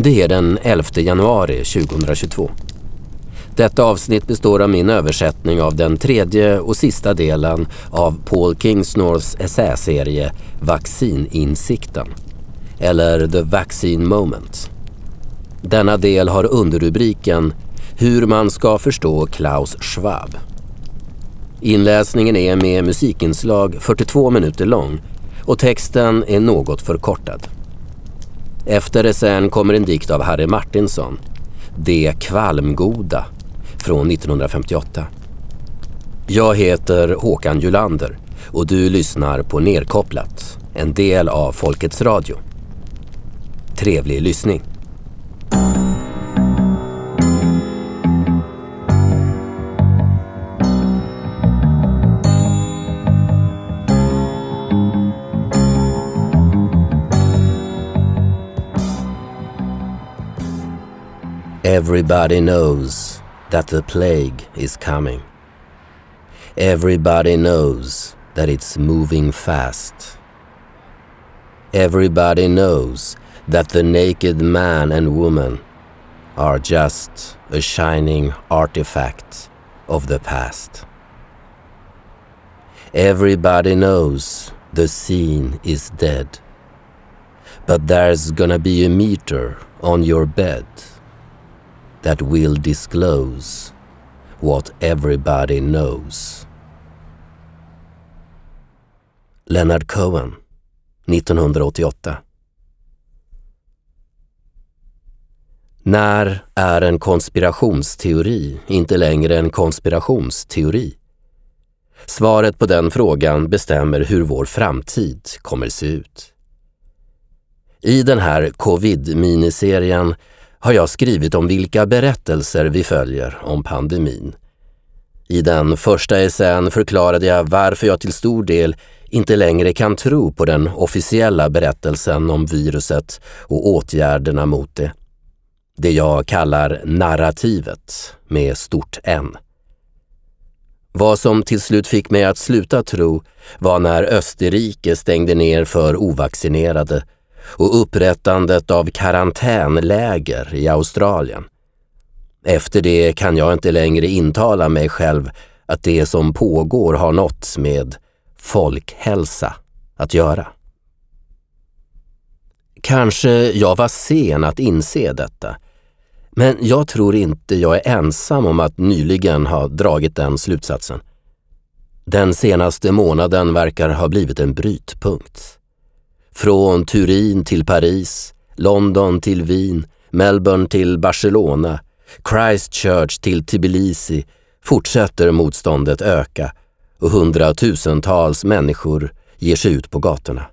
Det är den 11 januari 2022. Detta avsnitt består av min översättning av den tredje och sista delen av Paul Kingsnorths essäserie Vaccininsikten, eller The Vaccine Moment. Denna del har underrubriken Hur man ska förstå Klaus Schwab. Inläsningen är med musikinslag 42 minuter lång och texten är något förkortad. Efter essän kommer en dikt av Harry Martinson. Det kvalmgoda, från 1958. Jag heter Håkan Julander och du lyssnar på Nerkopplat, en del av Folkets Radio. Trevlig lyssning. Everybody knows that the plague is coming. Everybody knows that it's moving fast. Everybody knows that the naked man and woman are just a shining artifact of the past. Everybody knows the scene is dead. But there's gonna be a meter on your bed that will disclose what everybody knows. Leonard Cohen, 1988 När är en konspirationsteori inte längre en konspirationsteori? Svaret på den frågan bestämmer hur vår framtid kommer se ut. I den här covid-miniserien har jag skrivit om vilka berättelser vi följer om pandemin. I den första essän förklarade jag varför jag till stor del inte längre kan tro på den officiella berättelsen om viruset och åtgärderna mot det. Det jag kallar narrativet med stort N. Vad som till slut fick mig att sluta tro var när Österrike stängde ner för ovaccinerade och upprättandet av karantänläger i Australien. Efter det kan jag inte längre intala mig själv att det som pågår har något med folkhälsa att göra. Kanske jag var sen att inse detta, men jag tror inte jag är ensam om att nyligen ha dragit den slutsatsen. Den senaste månaden verkar ha blivit en brytpunkt. Från Turin till Paris, London till Wien, Melbourne till Barcelona, Christchurch till Tbilisi fortsätter motståndet öka och hundratusentals människor ger sig ut på gatorna.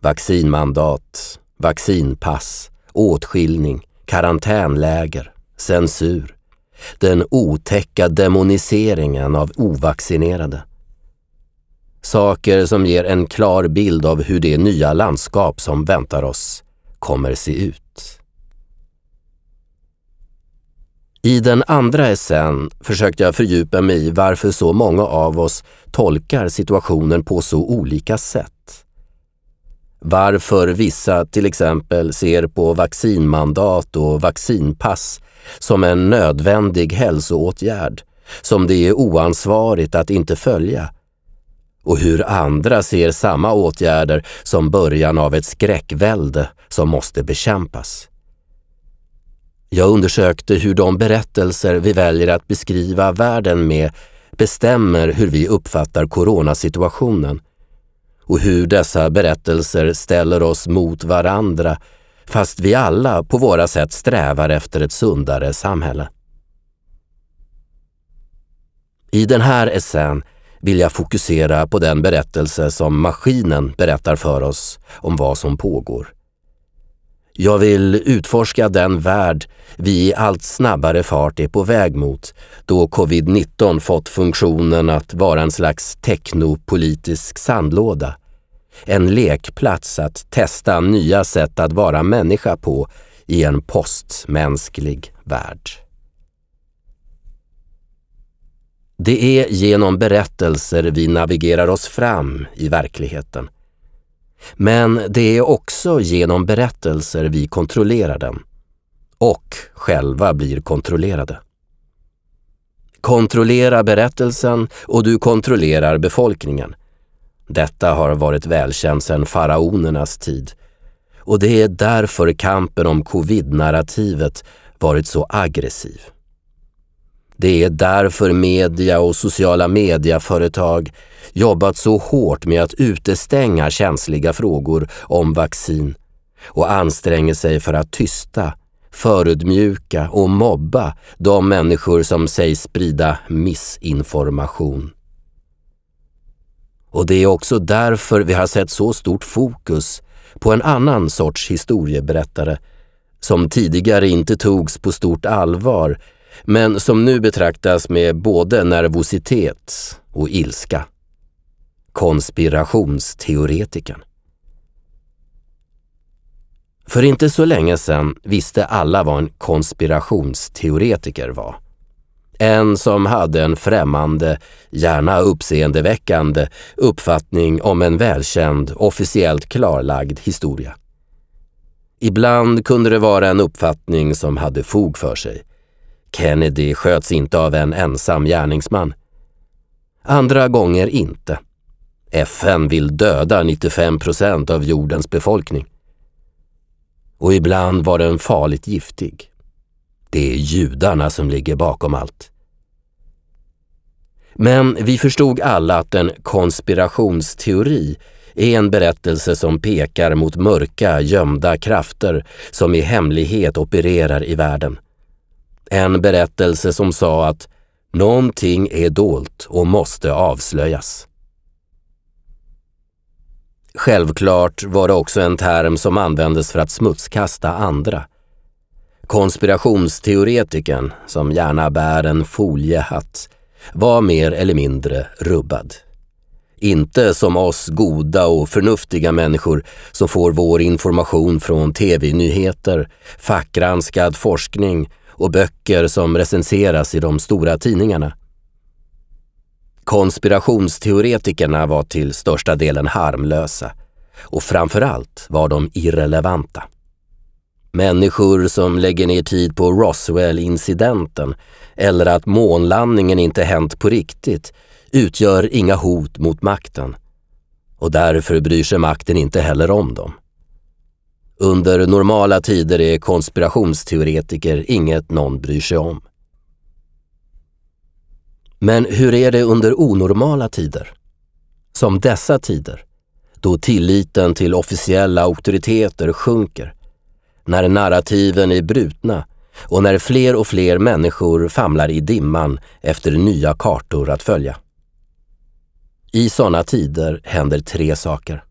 Vaccinmandat, vaccinpass, åtskiljning, karantänläger, censur. Den otäcka demoniseringen av ovaccinerade. Saker som ger en klar bild av hur det nya landskap som väntar oss kommer se ut. I den andra essän försökte jag fördjupa mig i varför så många av oss tolkar situationen på så olika sätt. Varför vissa till exempel ser på vaccinmandat och vaccinpass som en nödvändig hälsoåtgärd som det är oansvarigt att inte följa och hur andra ser samma åtgärder som början av ett skräckvälde som måste bekämpas. Jag undersökte hur de berättelser vi väljer att beskriva världen med bestämmer hur vi uppfattar coronasituationen och hur dessa berättelser ställer oss mot varandra fast vi alla på våra sätt strävar efter ett sundare samhälle. I den här essän vill jag fokusera på den berättelse som maskinen berättar för oss om vad som pågår. Jag vill utforska den värld vi i allt snabbare fart är på väg mot då covid-19 fått funktionen att vara en slags teknopolitisk sandlåda. En lekplats att testa nya sätt att vara människa på i en postmänsklig värld. Det är genom berättelser vi navigerar oss fram i verkligheten. Men det är också genom berättelser vi kontrollerar den och själva blir kontrollerade. Kontrollera berättelsen och du kontrollerar befolkningen. Detta har varit välkänt sedan faraonernas tid och det är därför kampen om covid-narrativet varit så aggressiv. Det är därför media och sociala mediaföretag jobbat så hårt med att utestänga känsliga frågor om vaccin och anstränger sig för att tysta, förödmjuka och mobba de människor som sägs sprida missinformation. Och det är också därför vi har sett så stort fokus på en annan sorts historieberättare som tidigare inte togs på stort allvar men som nu betraktas med både nervositet och ilska. Konspirationsteoretikern. För inte så länge sedan visste alla vad en konspirationsteoretiker var. En som hade en främmande, gärna uppseendeväckande uppfattning om en välkänd, officiellt klarlagd historia. Ibland kunde det vara en uppfattning som hade fog för sig. Kennedy sköts inte av en ensam gärningsman. Andra gånger inte. FN vill döda 95 procent av jordens befolkning. Och ibland var den farligt giftig. Det är judarna som ligger bakom allt. Men vi förstod alla att en konspirationsteori är en berättelse som pekar mot mörka, gömda krafter som i hemlighet opererar i världen. En berättelse som sa att någonting är dolt och måste avslöjas. Självklart var det också en term som användes för att smutskasta andra. Konspirationsteoretikern, som gärna bär en foliehatt, var mer eller mindre rubbad. Inte som oss goda och förnuftiga människor som får vår information från tv-nyheter, fackgranskad forskning och böcker som recenseras i de stora tidningarna. Konspirationsteoretikerna var till största delen harmlösa och framförallt var de irrelevanta. Människor som lägger ner tid på Roswell-incidenten eller att månlandningen inte hänt på riktigt utgör inga hot mot makten och därför bryr sig makten inte heller om dem. Under normala tider är konspirationsteoretiker inget någon bryr sig om. Men hur är det under onormala tider? Som dessa tider, då tilliten till officiella auktoriteter sjunker, när narrativen är brutna och när fler och fler människor famlar i dimman efter nya kartor att följa. I sådana tider händer tre saker.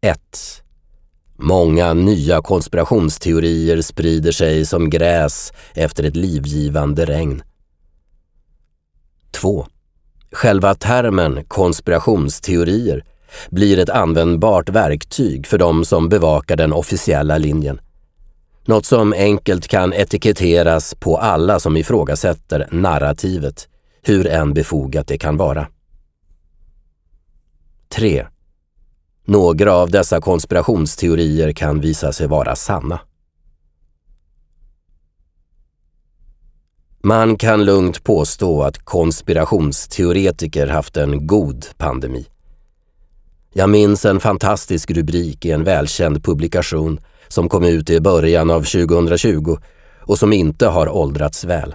1. Många nya konspirationsteorier sprider sig som gräs efter ett livgivande regn. 2. Själva termen konspirationsteorier blir ett användbart verktyg för de som bevakar den officiella linjen. Något som enkelt kan etiketteras på alla som ifrågasätter narrativet, hur än befogat det kan vara. 3. Några av dessa konspirationsteorier kan visa sig vara sanna. Man kan lugnt påstå att konspirationsteoretiker haft en god pandemi. Jag minns en fantastisk rubrik i en välkänd publikation som kom ut i början av 2020 och som inte har åldrats väl.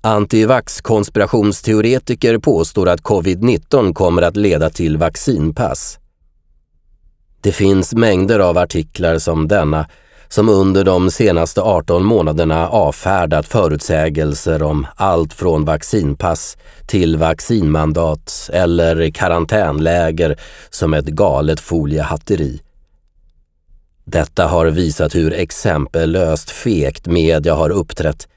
Antivax konspirationsteoretiker påstår att covid-19 kommer att leda till vaccinpass. Det finns mängder av artiklar som denna som under de senaste 18 månaderna avfärdat förutsägelser om allt från vaccinpass till vaccinmandat eller karantänläger som ett galet foliehatteri. Detta har visat hur exempellöst fegt media har uppträtt,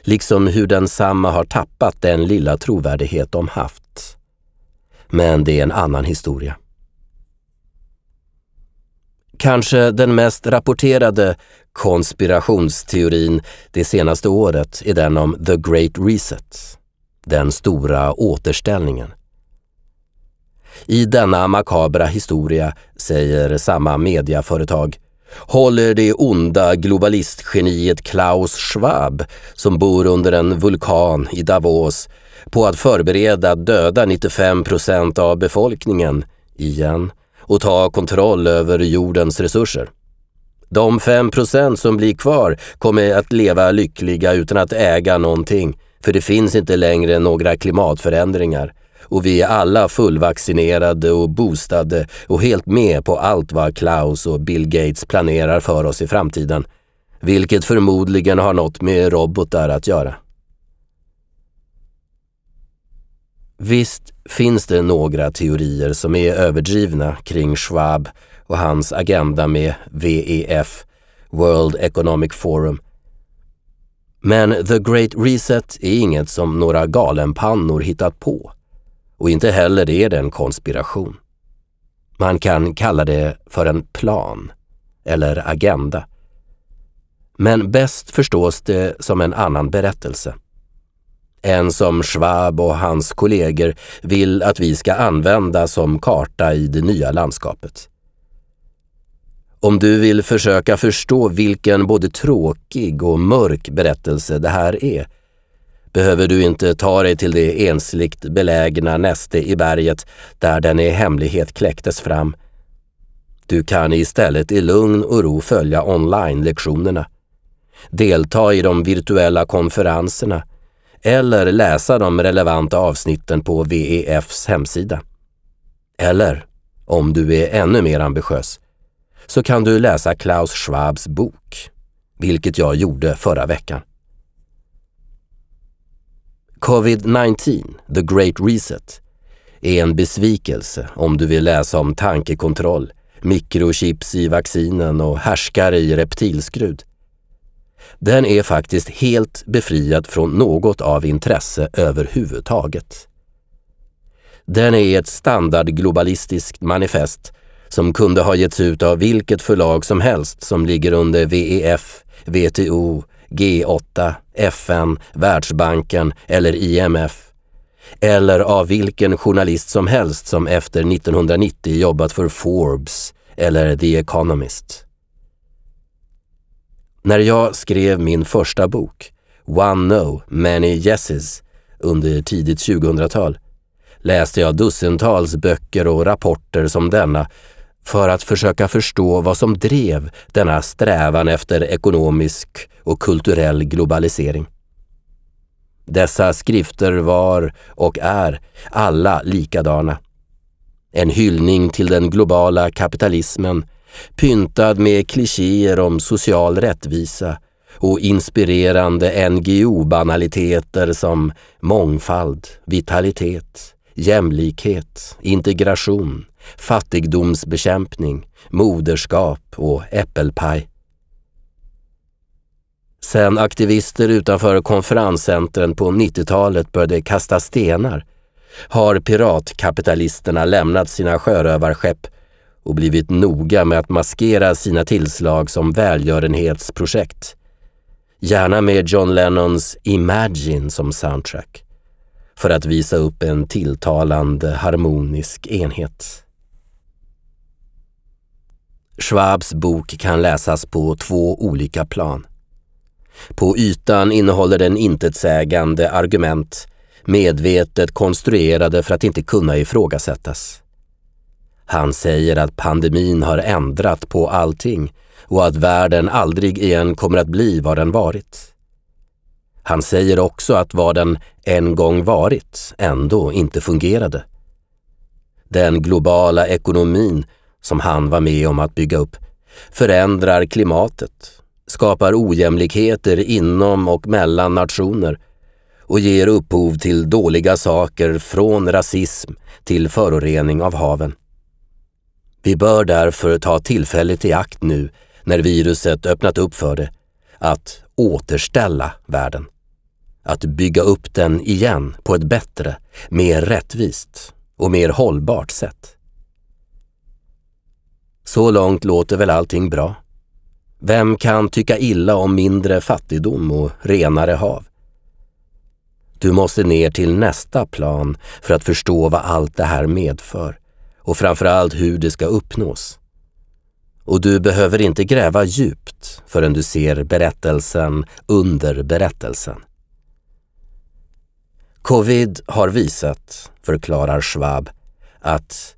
liksom hur densamma har tappat den lilla trovärdighet de haft. Men det är en annan historia. Kanske den mest rapporterade konspirationsteorin det senaste året är den om The Great Reset, den stora återställningen. I denna makabra historia, säger samma mediaföretag, håller det onda globalistgeniet Klaus Schwab, som bor under en vulkan i Davos, på att förbereda att döda 95 procent av befolkningen, igen, och ta kontroll över jordens resurser. De 5 procent som blir kvar kommer att leva lyckliga utan att äga någonting, för det finns inte längre några klimatförändringar och vi är alla fullvaccinerade och boostade och helt med på allt vad Klaus och Bill Gates planerar för oss i framtiden, vilket förmodligen har något med robotar att göra. Visst finns det några teorier som är överdrivna kring Schwab och hans agenda med WEF, World Economic Forum. Men The Great Reset är inget som några galenpannor hittat på. Och inte heller är det en konspiration. Man kan kalla det för en plan eller agenda. Men bäst förstås det som en annan berättelse. En som Schwab och hans kollegor vill att vi ska använda som karta i det nya landskapet. Om du vill försöka förstå vilken både tråkig och mörk berättelse det här är behöver du inte ta dig till det ensligt belägna näste i berget där den i hemlighet kläcktes fram. Du kan istället i lugn och ro följa online-lektionerna, delta i de virtuella konferenserna eller läsa de relevanta avsnitten på VEFs hemsida. Eller, om du är ännu mer ambitiös, så kan du läsa Klaus Schwabs bok, vilket jag gjorde förra veckan. Covid-19, The Great Reset, är en besvikelse om du vill läsa om tankekontroll, mikrochips i vaccinen och härskare i reptilskrud. Den är faktiskt helt befriad från något av intresse överhuvudtaget. Den är ett standardglobalistiskt manifest som kunde ha getts ut av vilket förlag som helst som ligger under VEF, WTO, G8, FN, Världsbanken eller IMF. Eller av vilken journalist som helst som efter 1990 jobbat för Forbes eller The Economist. När jag skrev min första bok, One No, Many Yeses, under tidigt 2000-tal läste jag dussintals böcker och rapporter som denna för att försöka förstå vad som drev denna strävan efter ekonomisk och kulturell globalisering. Dessa skrifter var och är alla likadana. En hyllning till den globala kapitalismen pyntad med klichéer om social rättvisa och inspirerande NGO-banaliteter som mångfald, vitalitet, jämlikhet, integration, fattigdomsbekämpning, moderskap och äppelpaj. Sen aktivister utanför konferenscentren på 90-talet började kasta stenar har piratkapitalisterna lämnat sina sjörövarskepp och blivit noga med att maskera sina tillslag som välgörenhetsprojekt. Gärna med John Lennons Imagine som soundtrack för att visa upp en tilltalande harmonisk enhet. Schwabs bok kan läsas på två olika plan. På ytan innehåller den intetsägande argument, medvetet konstruerade för att inte kunna ifrågasättas. Han säger att pandemin har ändrat på allting och att världen aldrig igen kommer att bli vad den varit. Han säger också att vad den en gång varit ändå inte fungerade. Den globala ekonomin som han var med om att bygga upp förändrar klimatet, skapar ojämlikheter inom och mellan nationer och ger upphov till dåliga saker från rasism till förorening av haven. Vi bör därför ta tillfället i akt nu när viruset öppnat upp för det, att återställa världen. Att bygga upp den igen på ett bättre, mer rättvist och mer hållbart sätt. Så långt låter väl allting bra. Vem kan tycka illa om mindre fattigdom och renare hav? Du måste ner till nästa plan för att förstå vad allt det här medför och framförallt hur det ska uppnås. Och du behöver inte gräva djupt förrän du ser berättelsen under berättelsen. Covid har visat, förklarar Schwab, att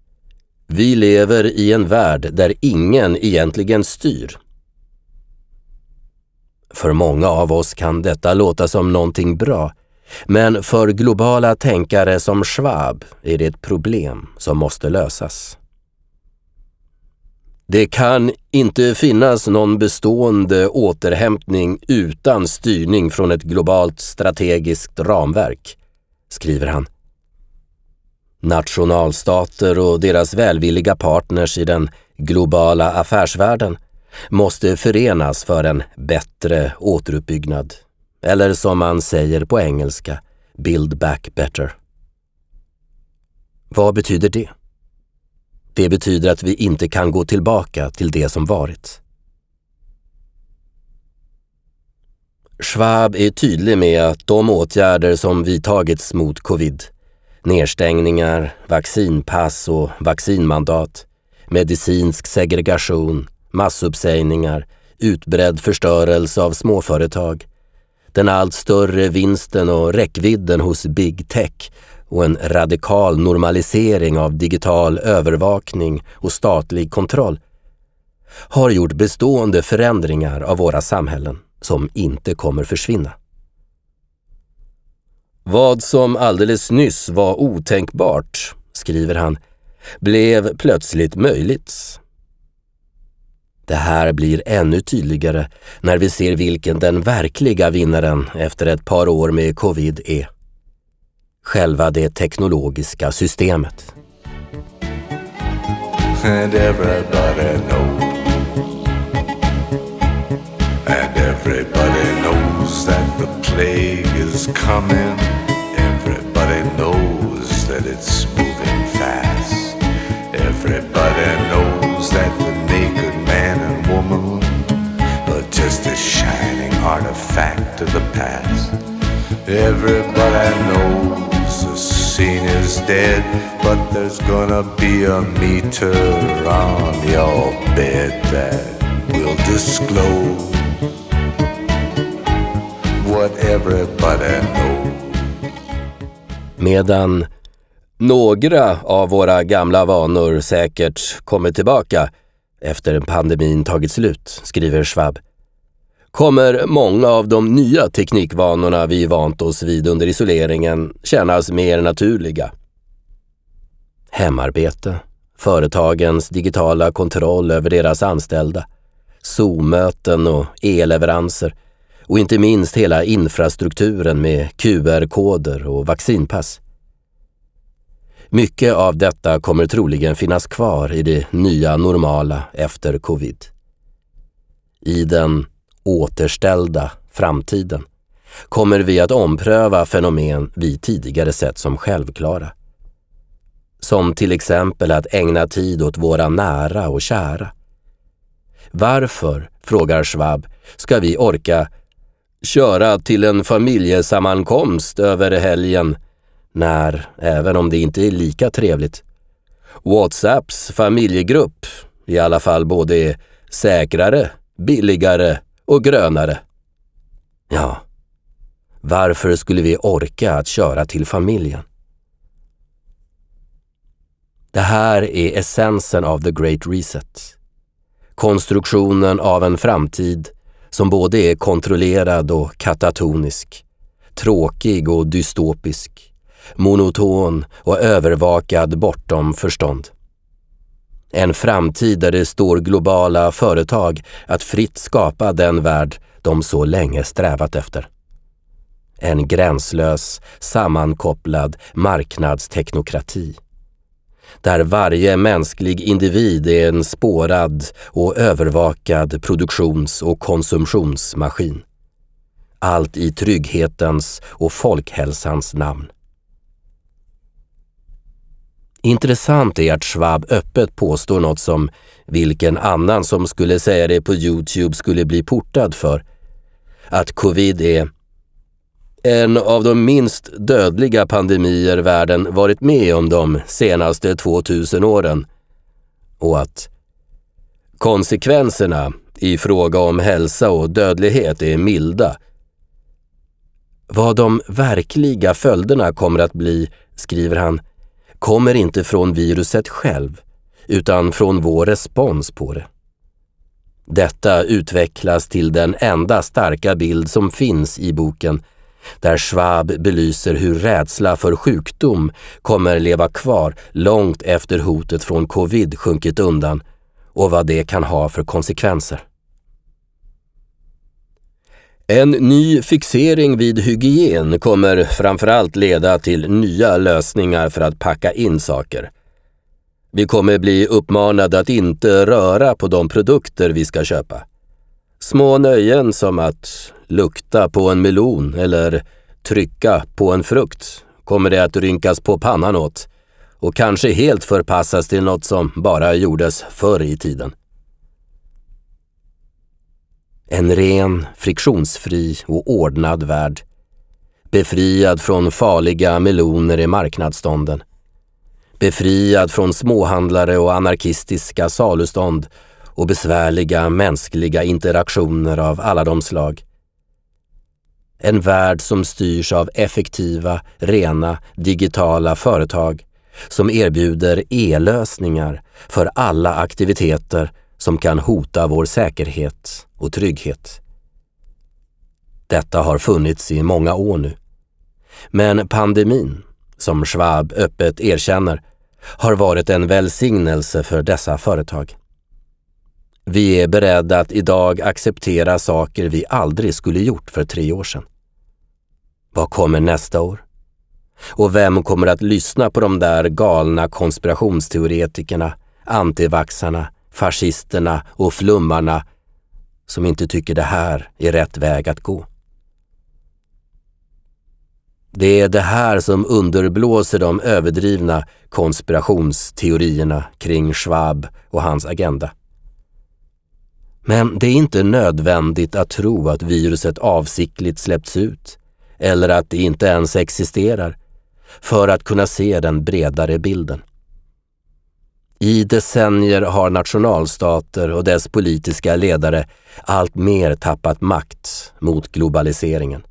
vi lever i en värld där ingen egentligen styr. För många av oss kan detta låta som någonting bra, men för globala tänkare som Schwab är det ett problem som måste lösas. Det kan inte finnas någon bestående återhämtning utan styrning från ett globalt strategiskt ramverk, skriver han. Nationalstater och deras välvilliga partners i den globala affärsvärlden måste förenas för en bättre återuppbyggnad. Eller som man säger på engelska, Build back better. Vad betyder det? Det betyder att vi inte kan gå tillbaka till det som varit. Schwab är tydlig med att de åtgärder som vidtagits mot covid, nedstängningar, vaccinpass och vaccinmandat, medicinsk segregation, massuppsägningar, utbredd förstörelse av småföretag, den allt större vinsten och räckvidden hos big tech och en radikal normalisering av digital övervakning och statlig kontroll har gjort bestående förändringar av våra samhällen som inte kommer försvinna. Vad som alldeles nyss var otänkbart, skriver han, blev plötsligt möjligt. Det här blir ännu tydligare när vi ser vilken den verkliga vinnaren efter ett par år med covid är. Själva det teknologiska systemet. And everybody knows And everybody knows that the plague is coming Everybody knows that it's moving fast Everybody knows that the man and woman just a shining artifact of the past. Everybody knows the scene is dead, but there's gonna be a meter on your bed that will disclose what everybody knows. Medan några av våra gamla vanor säkert kommer tillbaka efter pandemin tagit slut, skriver Schwab, kommer många av de nya teknikvanorna vi vant oss vid under isoleringen kännas mer naturliga. Hemarbete, företagens digitala kontroll över deras anställda, Zoom-möten och e-leveranser och inte minst hela infrastrukturen med QR-koder och vaccinpass. Mycket av detta kommer troligen finnas kvar i det nya normala efter covid. I den återställda framtiden kommer vi att ompröva fenomen vi tidigare sett som självklara. Som till exempel att ägna tid åt våra nära och kära. Varför, frågar Schwab, ska vi orka köra till en familjesammankomst över helgen när, även om det inte är lika trevligt, Whatsapps familjegrupp i alla fall både är säkrare, billigare och grönare. Ja, varför skulle vi orka att köra till familjen? Det här är essensen av the Great Reset. Konstruktionen av en framtid som både är kontrollerad och katatonisk, tråkig och dystopisk, monoton och övervakad bortom förstånd. En framtid där det står globala företag att fritt skapa den värld de så länge strävat efter. En gränslös, sammankopplad marknadsteknokrati. Där varje mänsklig individ är en spårad och övervakad produktions och konsumtionsmaskin. Allt i trygghetens och folkhälsans namn. Intressant är att Schwab öppet påstår något som vilken annan som skulle säga det på Youtube skulle bli portad för. Att covid är En av de minst dödliga pandemier världen varit med om de senaste 2000 åren. Och att konsekvenserna i fråga om hälsa och dödlighet är milda. Vad de verkliga följderna kommer att bli, skriver han, kommer inte från viruset själv, utan från vår respons på det. Detta utvecklas till den enda starka bild som finns i boken, där Schwab belyser hur rädsla för sjukdom kommer leva kvar långt efter hotet från covid sjunkit undan och vad det kan ha för konsekvenser. En ny fixering vid hygien kommer framförallt leda till nya lösningar för att packa in saker. Vi kommer bli uppmanade att inte röra på de produkter vi ska köpa. Små nöjen som att lukta på en melon eller trycka på en frukt kommer det att rynkas på pannan åt och kanske helt förpassas till något som bara gjordes förr i tiden. En ren, friktionsfri och ordnad värld. Befriad från farliga meloner i marknadsstånden. Befriad från småhandlare och anarkistiska salustånd och besvärliga mänskliga interaktioner av alla de slag. En värld som styrs av effektiva, rena, digitala företag som erbjuder e-lösningar för alla aktiviteter som kan hota vår säkerhet och trygghet. Detta har funnits i många år nu. Men pandemin, som Schwab öppet erkänner, har varit en välsignelse för dessa företag. Vi är beredda att idag acceptera saker vi aldrig skulle gjort för tre år sedan. Vad kommer nästa år? Och vem kommer att lyssna på de där galna konspirationsteoretikerna, antivaxarna, fascisterna och flummarna som inte tycker det här är rätt väg att gå? Det är det här som underblåser de överdrivna konspirationsteorierna kring Schwab och hans agenda. Men det är inte nödvändigt att tro att viruset avsiktligt släppts ut eller att det inte ens existerar för att kunna se den bredare bilden. I decennier har nationalstater och dess politiska ledare allt mer tappat makt mot globaliseringen.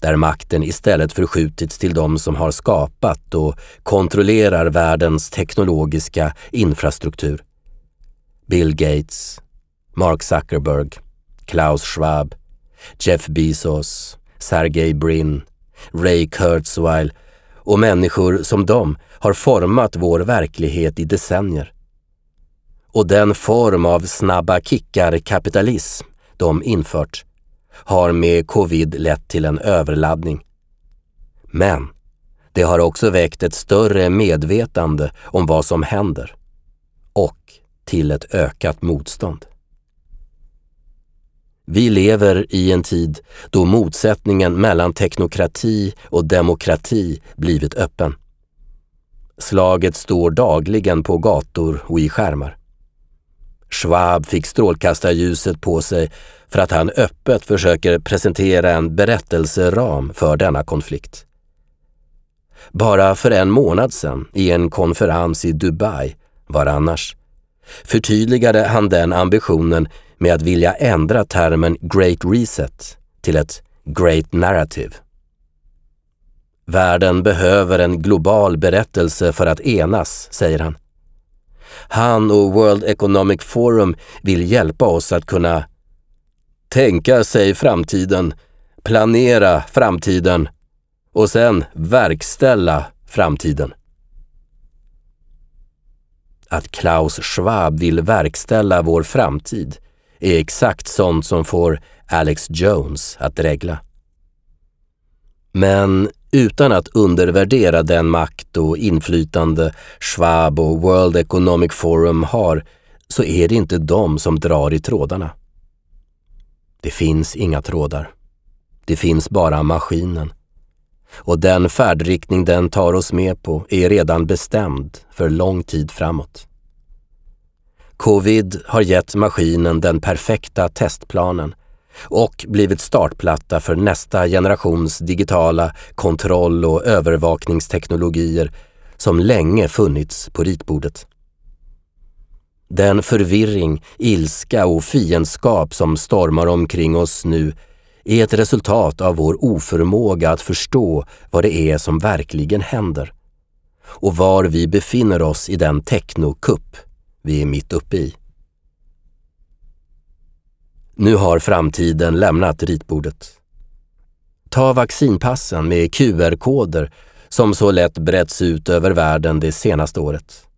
Där makten istället förskjutits till de som har skapat och kontrollerar världens teknologiska infrastruktur. Bill Gates, Mark Zuckerberg, Klaus Schwab, Jeff Bezos, Sergey Brin, Ray Kurzweil och människor som de har format vår verklighet i decennier. Och den form av snabba kickar-kapitalism de infört har med covid lett till en överladdning. Men det har också väckt ett större medvetande om vad som händer och till ett ökat motstånd. Vi lever i en tid då motsättningen mellan teknokrati och demokrati blivit öppen. Slaget står dagligen på gator och i skärmar. Schwab fick strålkastarljuset på sig för att han öppet försöker presentera en berättelseram för denna konflikt. Bara för en månad sedan, i en konferens i Dubai, var annars, förtydligade han den ambitionen med att vilja ändra termen Great Reset till ett Great Narrative. Världen behöver en global berättelse för att enas, säger han. Han och World Economic Forum vill hjälpa oss att kunna tänka sig framtiden, planera framtiden och sen verkställa framtiden. Att Klaus Schwab vill verkställa vår framtid är exakt sånt som får Alex Jones att dregla. Men utan att undervärdera den makt och inflytande Schwab och World Economic Forum har så är det inte de som drar i trådarna. Det finns inga trådar. Det finns bara maskinen. Och den färdriktning den tar oss med på är redan bestämd för lång tid framåt. Covid har gett maskinen den perfekta testplanen och blivit startplatta för nästa generations digitala kontroll och övervakningsteknologier som länge funnits på ritbordet. Den förvirring, ilska och fiendskap som stormar omkring oss nu är ett resultat av vår oförmåga att förstå vad det är som verkligen händer och var vi befinner oss i den technokupp vi är mitt uppe i. Nu har framtiden lämnat ritbordet. Ta vaccinpassen med QR-koder som så lätt bretts ut över världen det senaste året.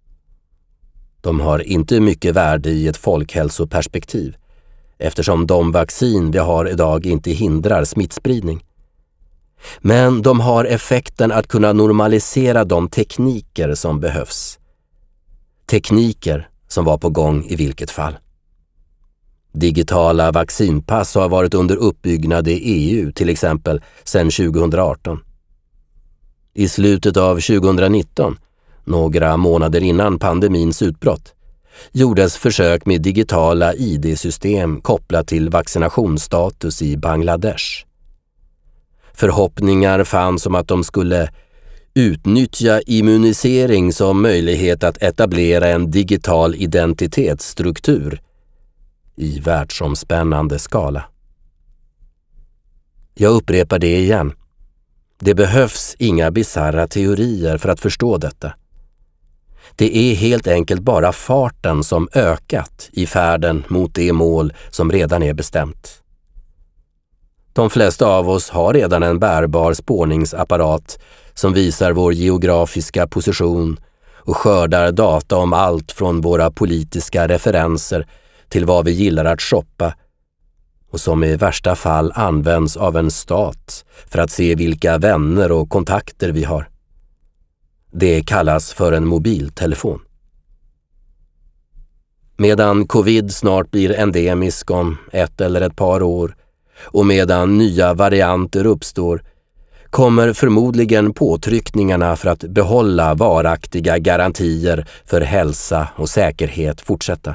De har inte mycket värde i ett folkhälsoperspektiv eftersom de vaccin vi har idag inte hindrar smittspridning. Men de har effekten att kunna normalisera de tekniker som behövs. Tekniker som var på gång i vilket fall. Digitala vaccinpass har varit under uppbyggnad i EU till exempel sedan 2018. I slutet av 2019, några månader innan pandemins utbrott, gjordes försök med digitala ID-system kopplat till vaccinationsstatus i Bangladesh. Förhoppningar fanns om att de skulle utnyttja immunisering som möjlighet att etablera en digital identitetsstruktur i världsomspännande skala. Jag upprepar det igen. Det behövs inga bizarra teorier för att förstå detta. Det är helt enkelt bara farten som ökat i färden mot det mål som redan är bestämt. De flesta av oss har redan en bärbar spårningsapparat som visar vår geografiska position och skördar data om allt från våra politiska referenser till vad vi gillar att shoppa och som i värsta fall används av en stat för att se vilka vänner och kontakter vi har. Det kallas för en mobiltelefon. Medan covid snart blir endemisk om ett eller ett par år och medan nya varianter uppstår kommer förmodligen påtryckningarna för att behålla varaktiga garantier för hälsa och säkerhet fortsätta.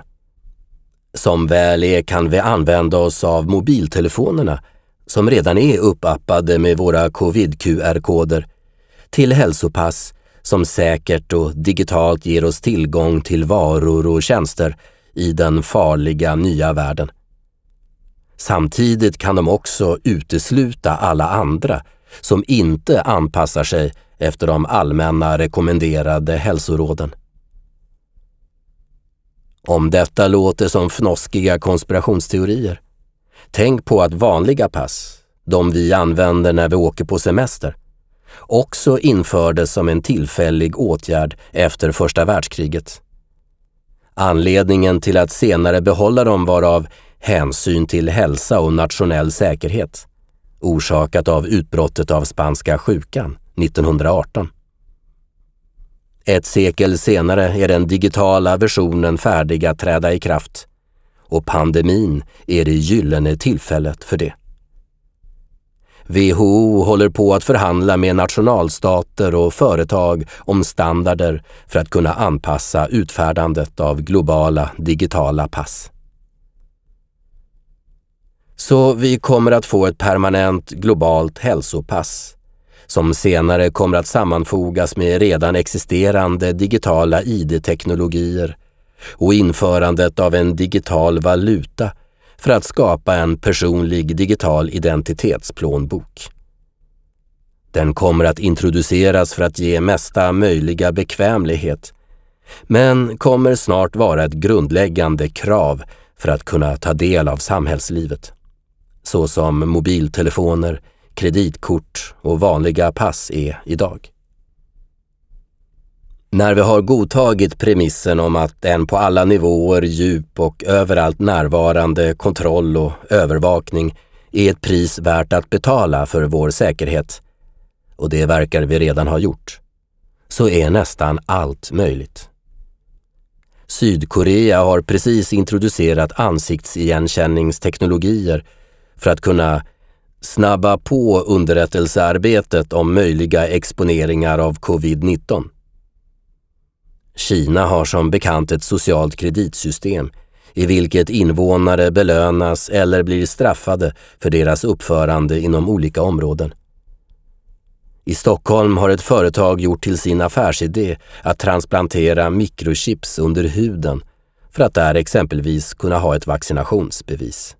Som väl är kan vi använda oss av mobiltelefonerna som redan är uppappade med våra covid-QR-koder till hälsopass som säkert och digitalt ger oss tillgång till varor och tjänster i den farliga nya världen. Samtidigt kan de också utesluta alla andra som inte anpassar sig efter de allmänna rekommenderade hälsoråden. Om detta låter som fnoskiga konspirationsteorier, tänk på att vanliga pass, de vi använder när vi åker på semester, också infördes som en tillfällig åtgärd efter första världskriget. Anledningen till att senare behålla dem var av hänsyn till hälsa och nationell säkerhet, orsakat av utbrottet av spanska sjukan 1918. Ett sekel senare är den digitala versionen färdig att träda i kraft och pandemin är det gyllene tillfället för det. WHO håller på att förhandla med nationalstater och företag om standarder för att kunna anpassa utfärdandet av globala digitala pass. Så vi kommer att få ett permanent globalt hälsopass som senare kommer att sammanfogas med redan existerande digitala ID-teknologier och införandet av en digital valuta för att skapa en personlig digital identitetsplånbok. Den kommer att introduceras för att ge mesta möjliga bekvämlighet men kommer snart vara ett grundläggande krav för att kunna ta del av samhällslivet. Såsom mobiltelefoner, kreditkort och vanliga pass är idag. När vi har godtagit premissen om att en på alla nivåer djup och överallt närvarande kontroll och övervakning är ett pris värt att betala för vår säkerhet, och det verkar vi redan ha gjort, så är nästan allt möjligt. Sydkorea har precis introducerat ansiktsigenkänningsteknologier för att kunna snabba på underrättelsearbetet om möjliga exponeringar av covid-19. Kina har som bekant ett socialt kreditsystem i vilket invånare belönas eller blir straffade för deras uppförande inom olika områden. I Stockholm har ett företag gjort till sin affärsidé att transplantera mikrochips under huden för att där exempelvis kunna ha ett vaccinationsbevis.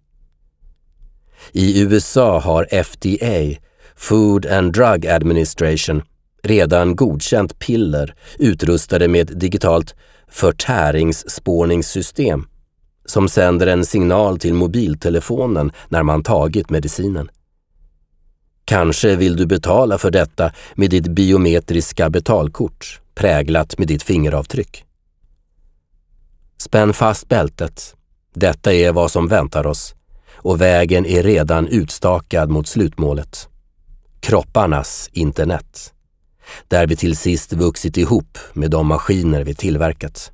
I USA har FDA, Food and Drug Administration, redan godkänt piller utrustade med ett digitalt förtäringsspårningssystem som sänder en signal till mobiltelefonen när man tagit medicinen. Kanske vill du betala för detta med ditt biometriska betalkort präglat med ditt fingeravtryck. Spänn fast bältet. Detta är vad som väntar oss och vägen är redan utstakad mot slutmålet. Kropparnas internet. Där vi till sist vuxit ihop med de maskiner vi tillverkat.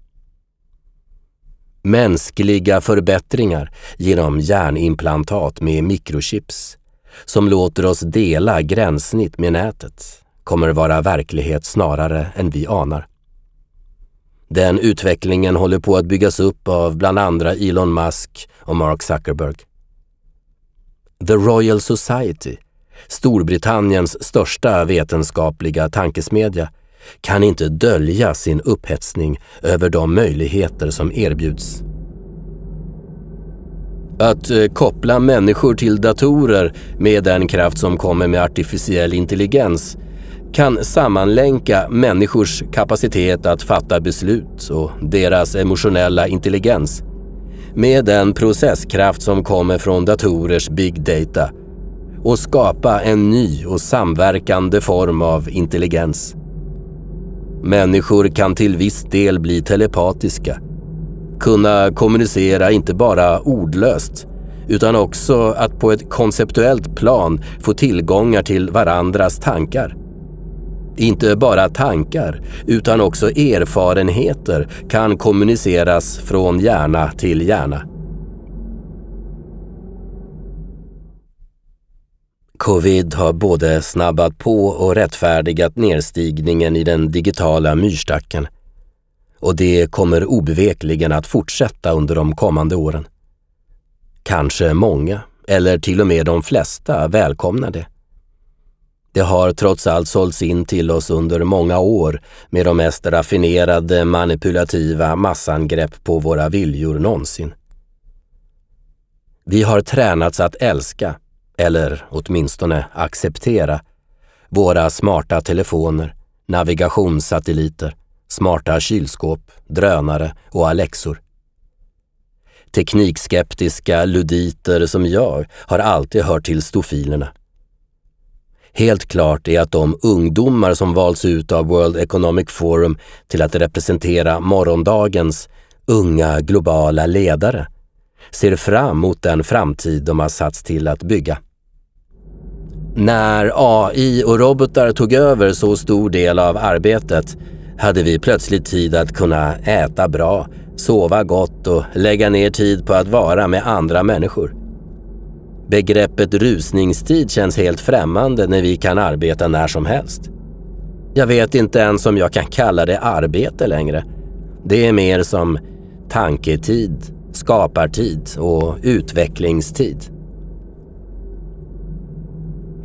Mänskliga förbättringar genom hjärnimplantat med mikrochips som låter oss dela gränssnitt med nätet kommer vara verklighet snarare än vi anar. Den utvecklingen håller på att byggas upp av bland andra Elon Musk och Mark Zuckerberg. The Royal Society, Storbritanniens största vetenskapliga tankesmedja, kan inte dölja sin upphetsning över de möjligheter som erbjuds. Att eh, koppla människor till datorer med den kraft som kommer med artificiell intelligens kan sammanlänka människors kapacitet att fatta beslut och deras emotionella intelligens med den processkraft som kommer från datorers big data och skapa en ny och samverkande form av intelligens. Människor kan till viss del bli telepatiska, kunna kommunicera inte bara ordlöst utan också att på ett konceptuellt plan få tillgångar till varandras tankar. Inte bara tankar, utan också erfarenheter kan kommuniceras från hjärna till hjärna. Covid har både snabbat på och rättfärdigat nedstigningen i den digitala myrstacken. Och det kommer obevekligen att fortsätta under de kommande åren. Kanske många, eller till och med de flesta, välkomnar det. Det har trots allt sålts in till oss under många år med de mest raffinerade manipulativa massangrepp på våra viljor någonsin. Vi har tränats att älska, eller åtminstone acceptera, våra smarta telefoner, navigationssatelliter, smarta kylskåp, drönare och Alexor. Teknikskeptiska luditer som jag har alltid hört till stofilerna. Helt klart är att de ungdomar som valts ut av World Economic Forum till att representera morgondagens unga globala ledare ser fram mot den framtid de har satts till att bygga. När AI och robotar tog över så stor del av arbetet hade vi plötsligt tid att kunna äta bra, sova gott och lägga ner tid på att vara med andra människor. Begreppet rusningstid känns helt främmande när vi kan arbeta när som helst. Jag vet inte ens om jag kan kalla det arbete längre. Det är mer som tanketid, skapartid och utvecklingstid.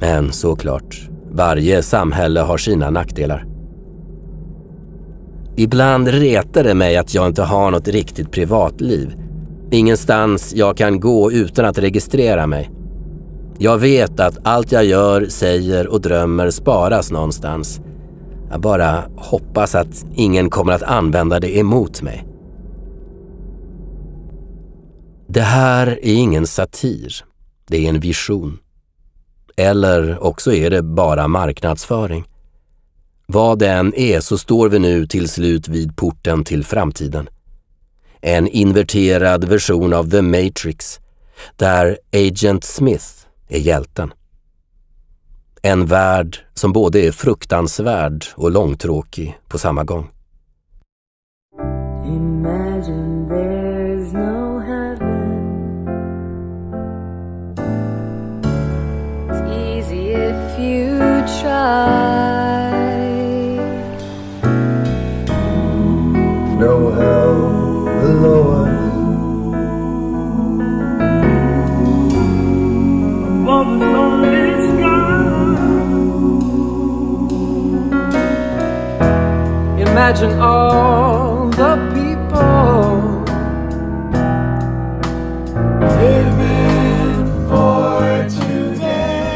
Men såklart, varje samhälle har sina nackdelar. Ibland retar det mig att jag inte har något riktigt privatliv Ingenstans jag kan gå utan att registrera mig. Jag vet att allt jag gör, säger och drömmer sparas någonstans. Jag bara hoppas att ingen kommer att använda det emot mig. Det här är ingen satir. Det är en vision. Eller också är det bara marknadsföring. Vad det än är så står vi nu till slut vid porten till framtiden en inverterad version av The Matrix där Agent Smith är hjälten. En värld som både är fruktansvärd och långtråkig på samma gång. Imagine there's no heaven It's easy if you try imagine all the people living for today.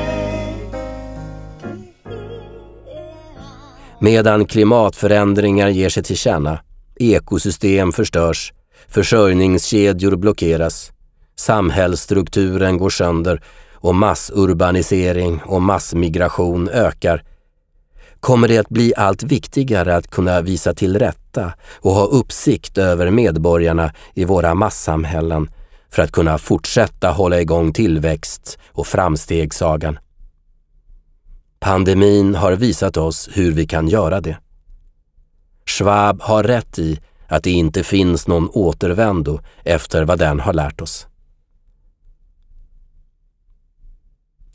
Medan klimatförändringar ger sig till känna, ekosystem förstörs, försörjningskedjor blockeras, samhällsstrukturen går sönder och massurbanisering och massmigration ökar kommer det att bli allt viktigare att kunna visa till rätta och ha uppsikt över medborgarna i våra massamhällen för att kunna fortsätta hålla igång tillväxt och framstegssagan. Pandemin har visat oss hur vi kan göra det. Schwab har rätt i att det inte finns någon återvändo efter vad den har lärt oss.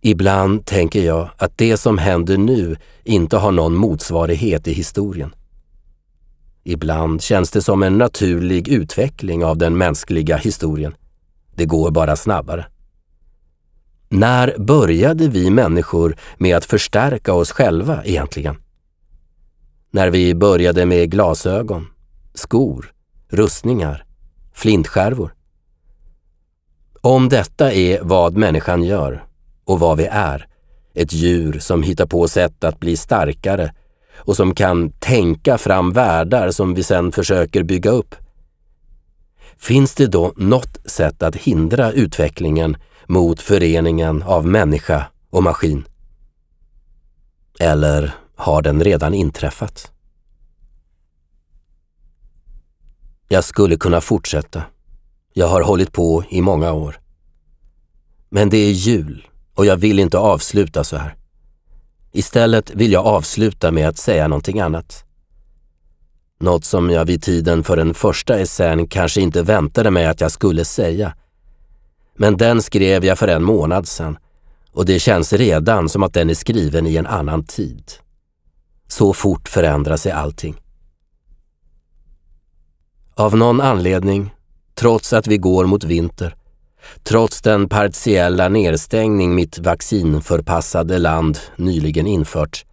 Ibland tänker jag att det som händer nu inte har någon motsvarighet i historien. Ibland känns det som en naturlig utveckling av den mänskliga historien. Det går bara snabbare. När började vi människor med att förstärka oss själva egentligen? När vi började med glasögon, skor, rustningar, flintskärvor. Om detta är vad människan gör och vad vi är, ett djur som hittar på sätt att bli starkare och som kan tänka fram världar som vi sedan försöker bygga upp. Finns det då något sätt att hindra utvecklingen mot föreningen av människa och maskin? Eller har den redan inträffat? Jag skulle kunna fortsätta. Jag har hållit på i många år. Men det är jul och jag vill inte avsluta så här. Istället vill jag avsluta med att säga någonting annat. Något som jag vid tiden för den första essän kanske inte väntade mig att jag skulle säga. Men den skrev jag för en månad sedan och det känns redan som att den är skriven i en annan tid. Så fort förändrar sig allting. Av någon anledning, trots att vi går mot vinter, trots den partiella nedstängning mitt vaccinförpassade land nyligen infört,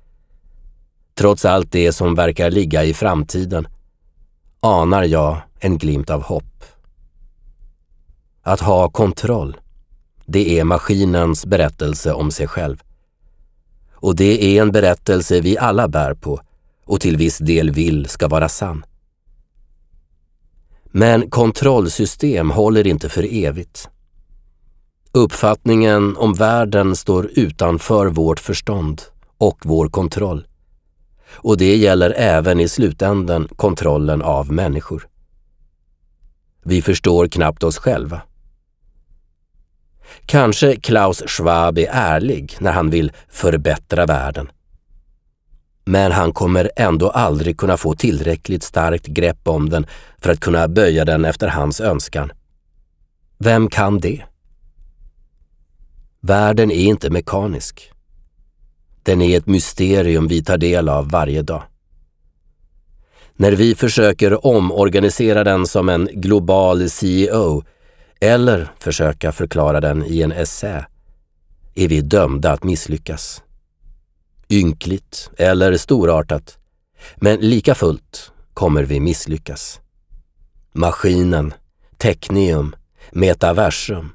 trots allt det som verkar ligga i framtiden, anar jag en glimt av hopp. Att ha kontroll, det är maskinens berättelse om sig själv. Och det är en berättelse vi alla bär på och till viss del vill ska vara sann. Men kontrollsystem håller inte för evigt. Uppfattningen om världen står utanför vårt förstånd och vår kontroll. Och det gäller även i slutänden kontrollen av människor. Vi förstår knappt oss själva. Kanske Klaus Schwab är ärlig när han vill förbättra världen. Men han kommer ändå aldrig kunna få tillräckligt starkt grepp om den för att kunna böja den efter hans önskan. Vem kan det? Världen är inte mekanisk. Den är ett mysterium vi tar del av varje dag. När vi försöker omorganisera den som en global CEO eller försöka förklara den i en essä är vi dömda att misslyckas. Ynkligt eller storartat, men lika fullt kommer vi misslyckas. Maskinen, teknium, metaversum,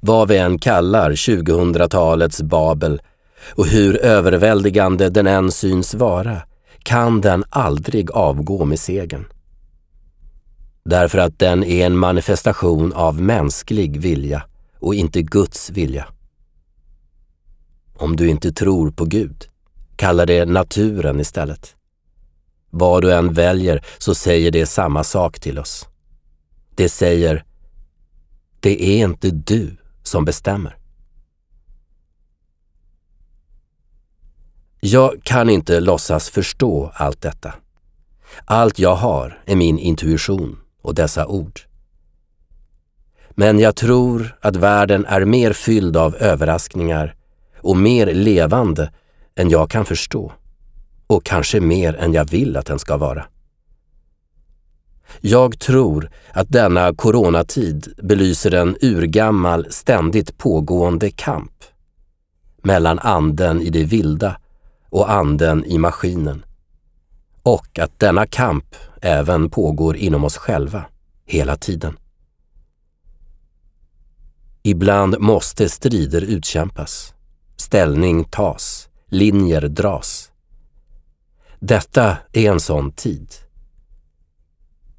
vad vi än kallar 2000-talets Babel och hur överväldigande den än syns vara, kan den aldrig avgå med segern. Därför att den är en manifestation av mänsklig vilja och inte Guds vilja. Om du inte tror på Gud, kalla det naturen istället. Vad du än väljer så säger det samma sak till oss. Det säger, det är inte du som bestämmer. Jag kan inte låtsas förstå allt detta. Allt jag har är min intuition och dessa ord. Men jag tror att världen är mer fylld av överraskningar och mer levande än jag kan förstå. Och kanske mer än jag vill att den ska vara. Jag tror att denna coronatid belyser en urgammal, ständigt pågående kamp mellan anden i det vilda och anden i maskinen. och att denna kamp även pågår inom oss själva, hela tiden. Ibland måste strider utkämpas, ställning tas, linjer dras. Detta är en sån tid.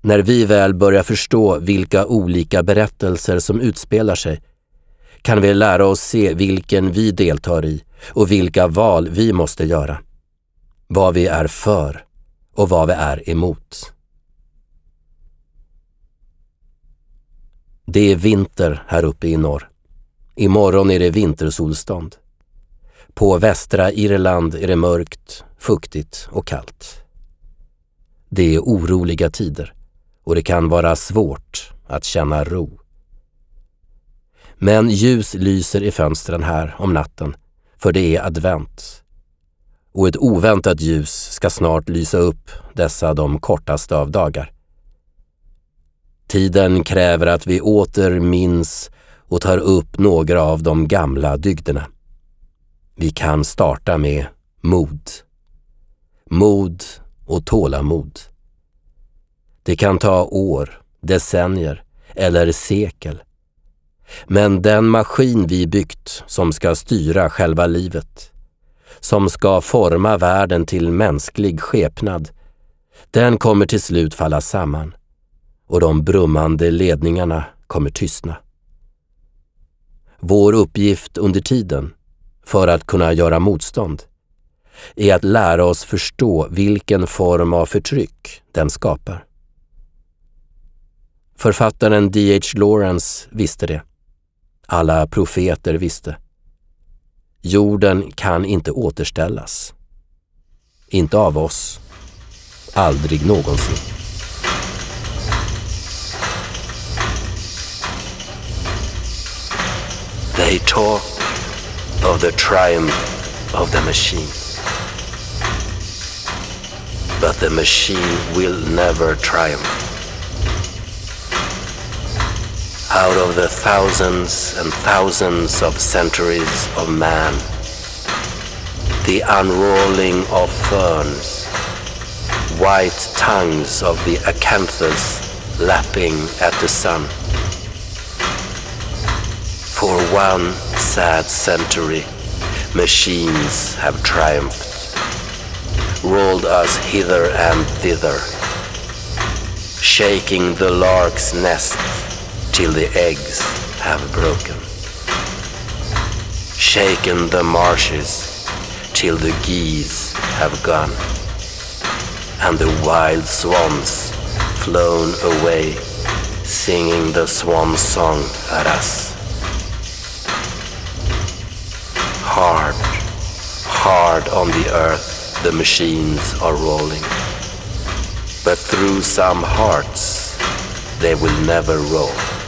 När vi väl börjar förstå vilka olika berättelser som utspelar sig kan vi lära oss se vilken vi deltar i och vilka val vi måste göra. Vad vi är för och vad vi är emot. Det är vinter här uppe i norr. Imorgon är det vintersolstånd. På västra Irland är det mörkt, fuktigt och kallt. Det är oroliga tider och det kan vara svårt att känna ro. Men ljus lyser i fönstren här om natten, för det är advent. Och ett oväntat ljus ska snart lysa upp dessa de kortaste av dagar. Tiden kräver att vi åter minns och tar upp några av de gamla dygderna. Vi kan starta med mod. Mod och tålamod. Det kan ta år, decennier eller sekel. Men den maskin vi byggt som ska styra själva livet, som ska forma världen till mänsklig skepnad, den kommer till slut falla samman och de brummande ledningarna kommer tystna. Vår uppgift under tiden, för att kunna göra motstånd, är att lära oss förstå vilken form av förtryck den skapar. Författaren D.H. Lawrence visste det. Alla profeter visste. Jorden kan inte återställas. Inte av oss. Aldrig någonsin. They talk of the triumph of the machine. But the machine will never triumph. Out of the thousands and thousands of centuries of man, the unrolling of ferns, white tongues of the acanthus lapping at the sun. For one sad century, machines have triumphed, rolled us hither and thither, shaking the lark's nest till the eggs have broken, shaken the marshes till the geese have gone, and the wild swans flown away, singing the swan song at us. Hard, hard on the earth the machines are rolling. But through some hearts they will never roll.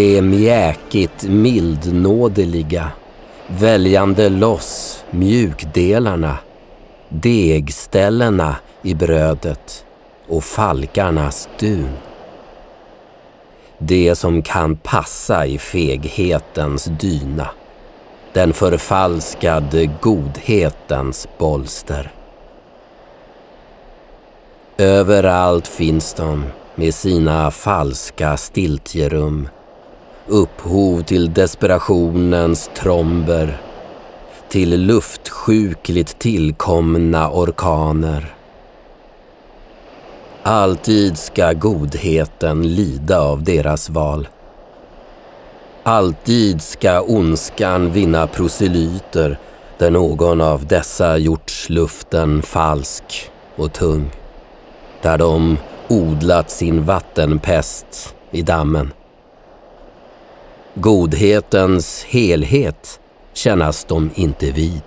Det mjäkigt mildnådeliga, väljande loss mjukdelarna, degställena i brödet och falkarnas dun. Det som kan passa i feghetens dyna, den förfalskade godhetens bolster. Överallt finns de med sina falska stiltjerum upphov till desperationens tromber, till luftsjukligt tillkomna orkaner. Alltid ska godheten lida av deras val. Alltid ska ondskan vinna proselyter där någon av dessa gjort luften falsk och tung. Där de odlat sin vattenpest i dammen. Godhetens helhet kännas de inte vid.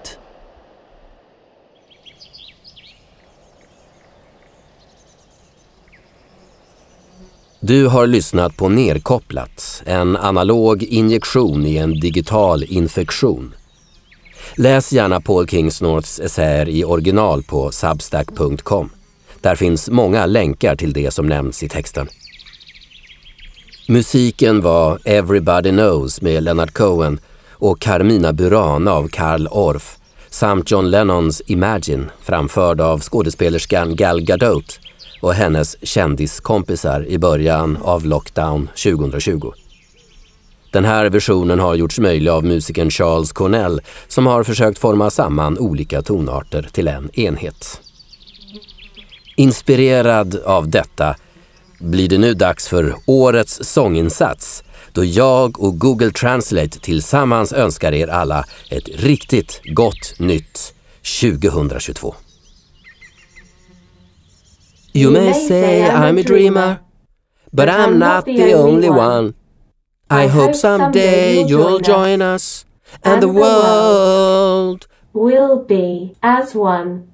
Du har lyssnat på Nerkopplat, en analog injektion i en digital infektion. Läs gärna Paul Kingsnorths essäer i original på substack.com. Där finns många länkar till det som nämns i texten. Musiken var Everybody Knows med Leonard Cohen och Carmina Burana av Karl Orff samt John Lennons Imagine framförd av skådespelerskan Gal Gadot och hennes kändiskompisar i början av lockdown 2020. Den här versionen har gjorts möjlig av musikern Charles Cornell som har försökt forma samman olika tonarter till en enhet. Inspirerad av detta blir det nu dags för årets sånginsats då jag och Google Translate tillsammans önskar er alla ett riktigt gott nytt 2022. You may say I'm a dreamer, but I'm not the only one. I hope someday you'll join us and the world will be as one.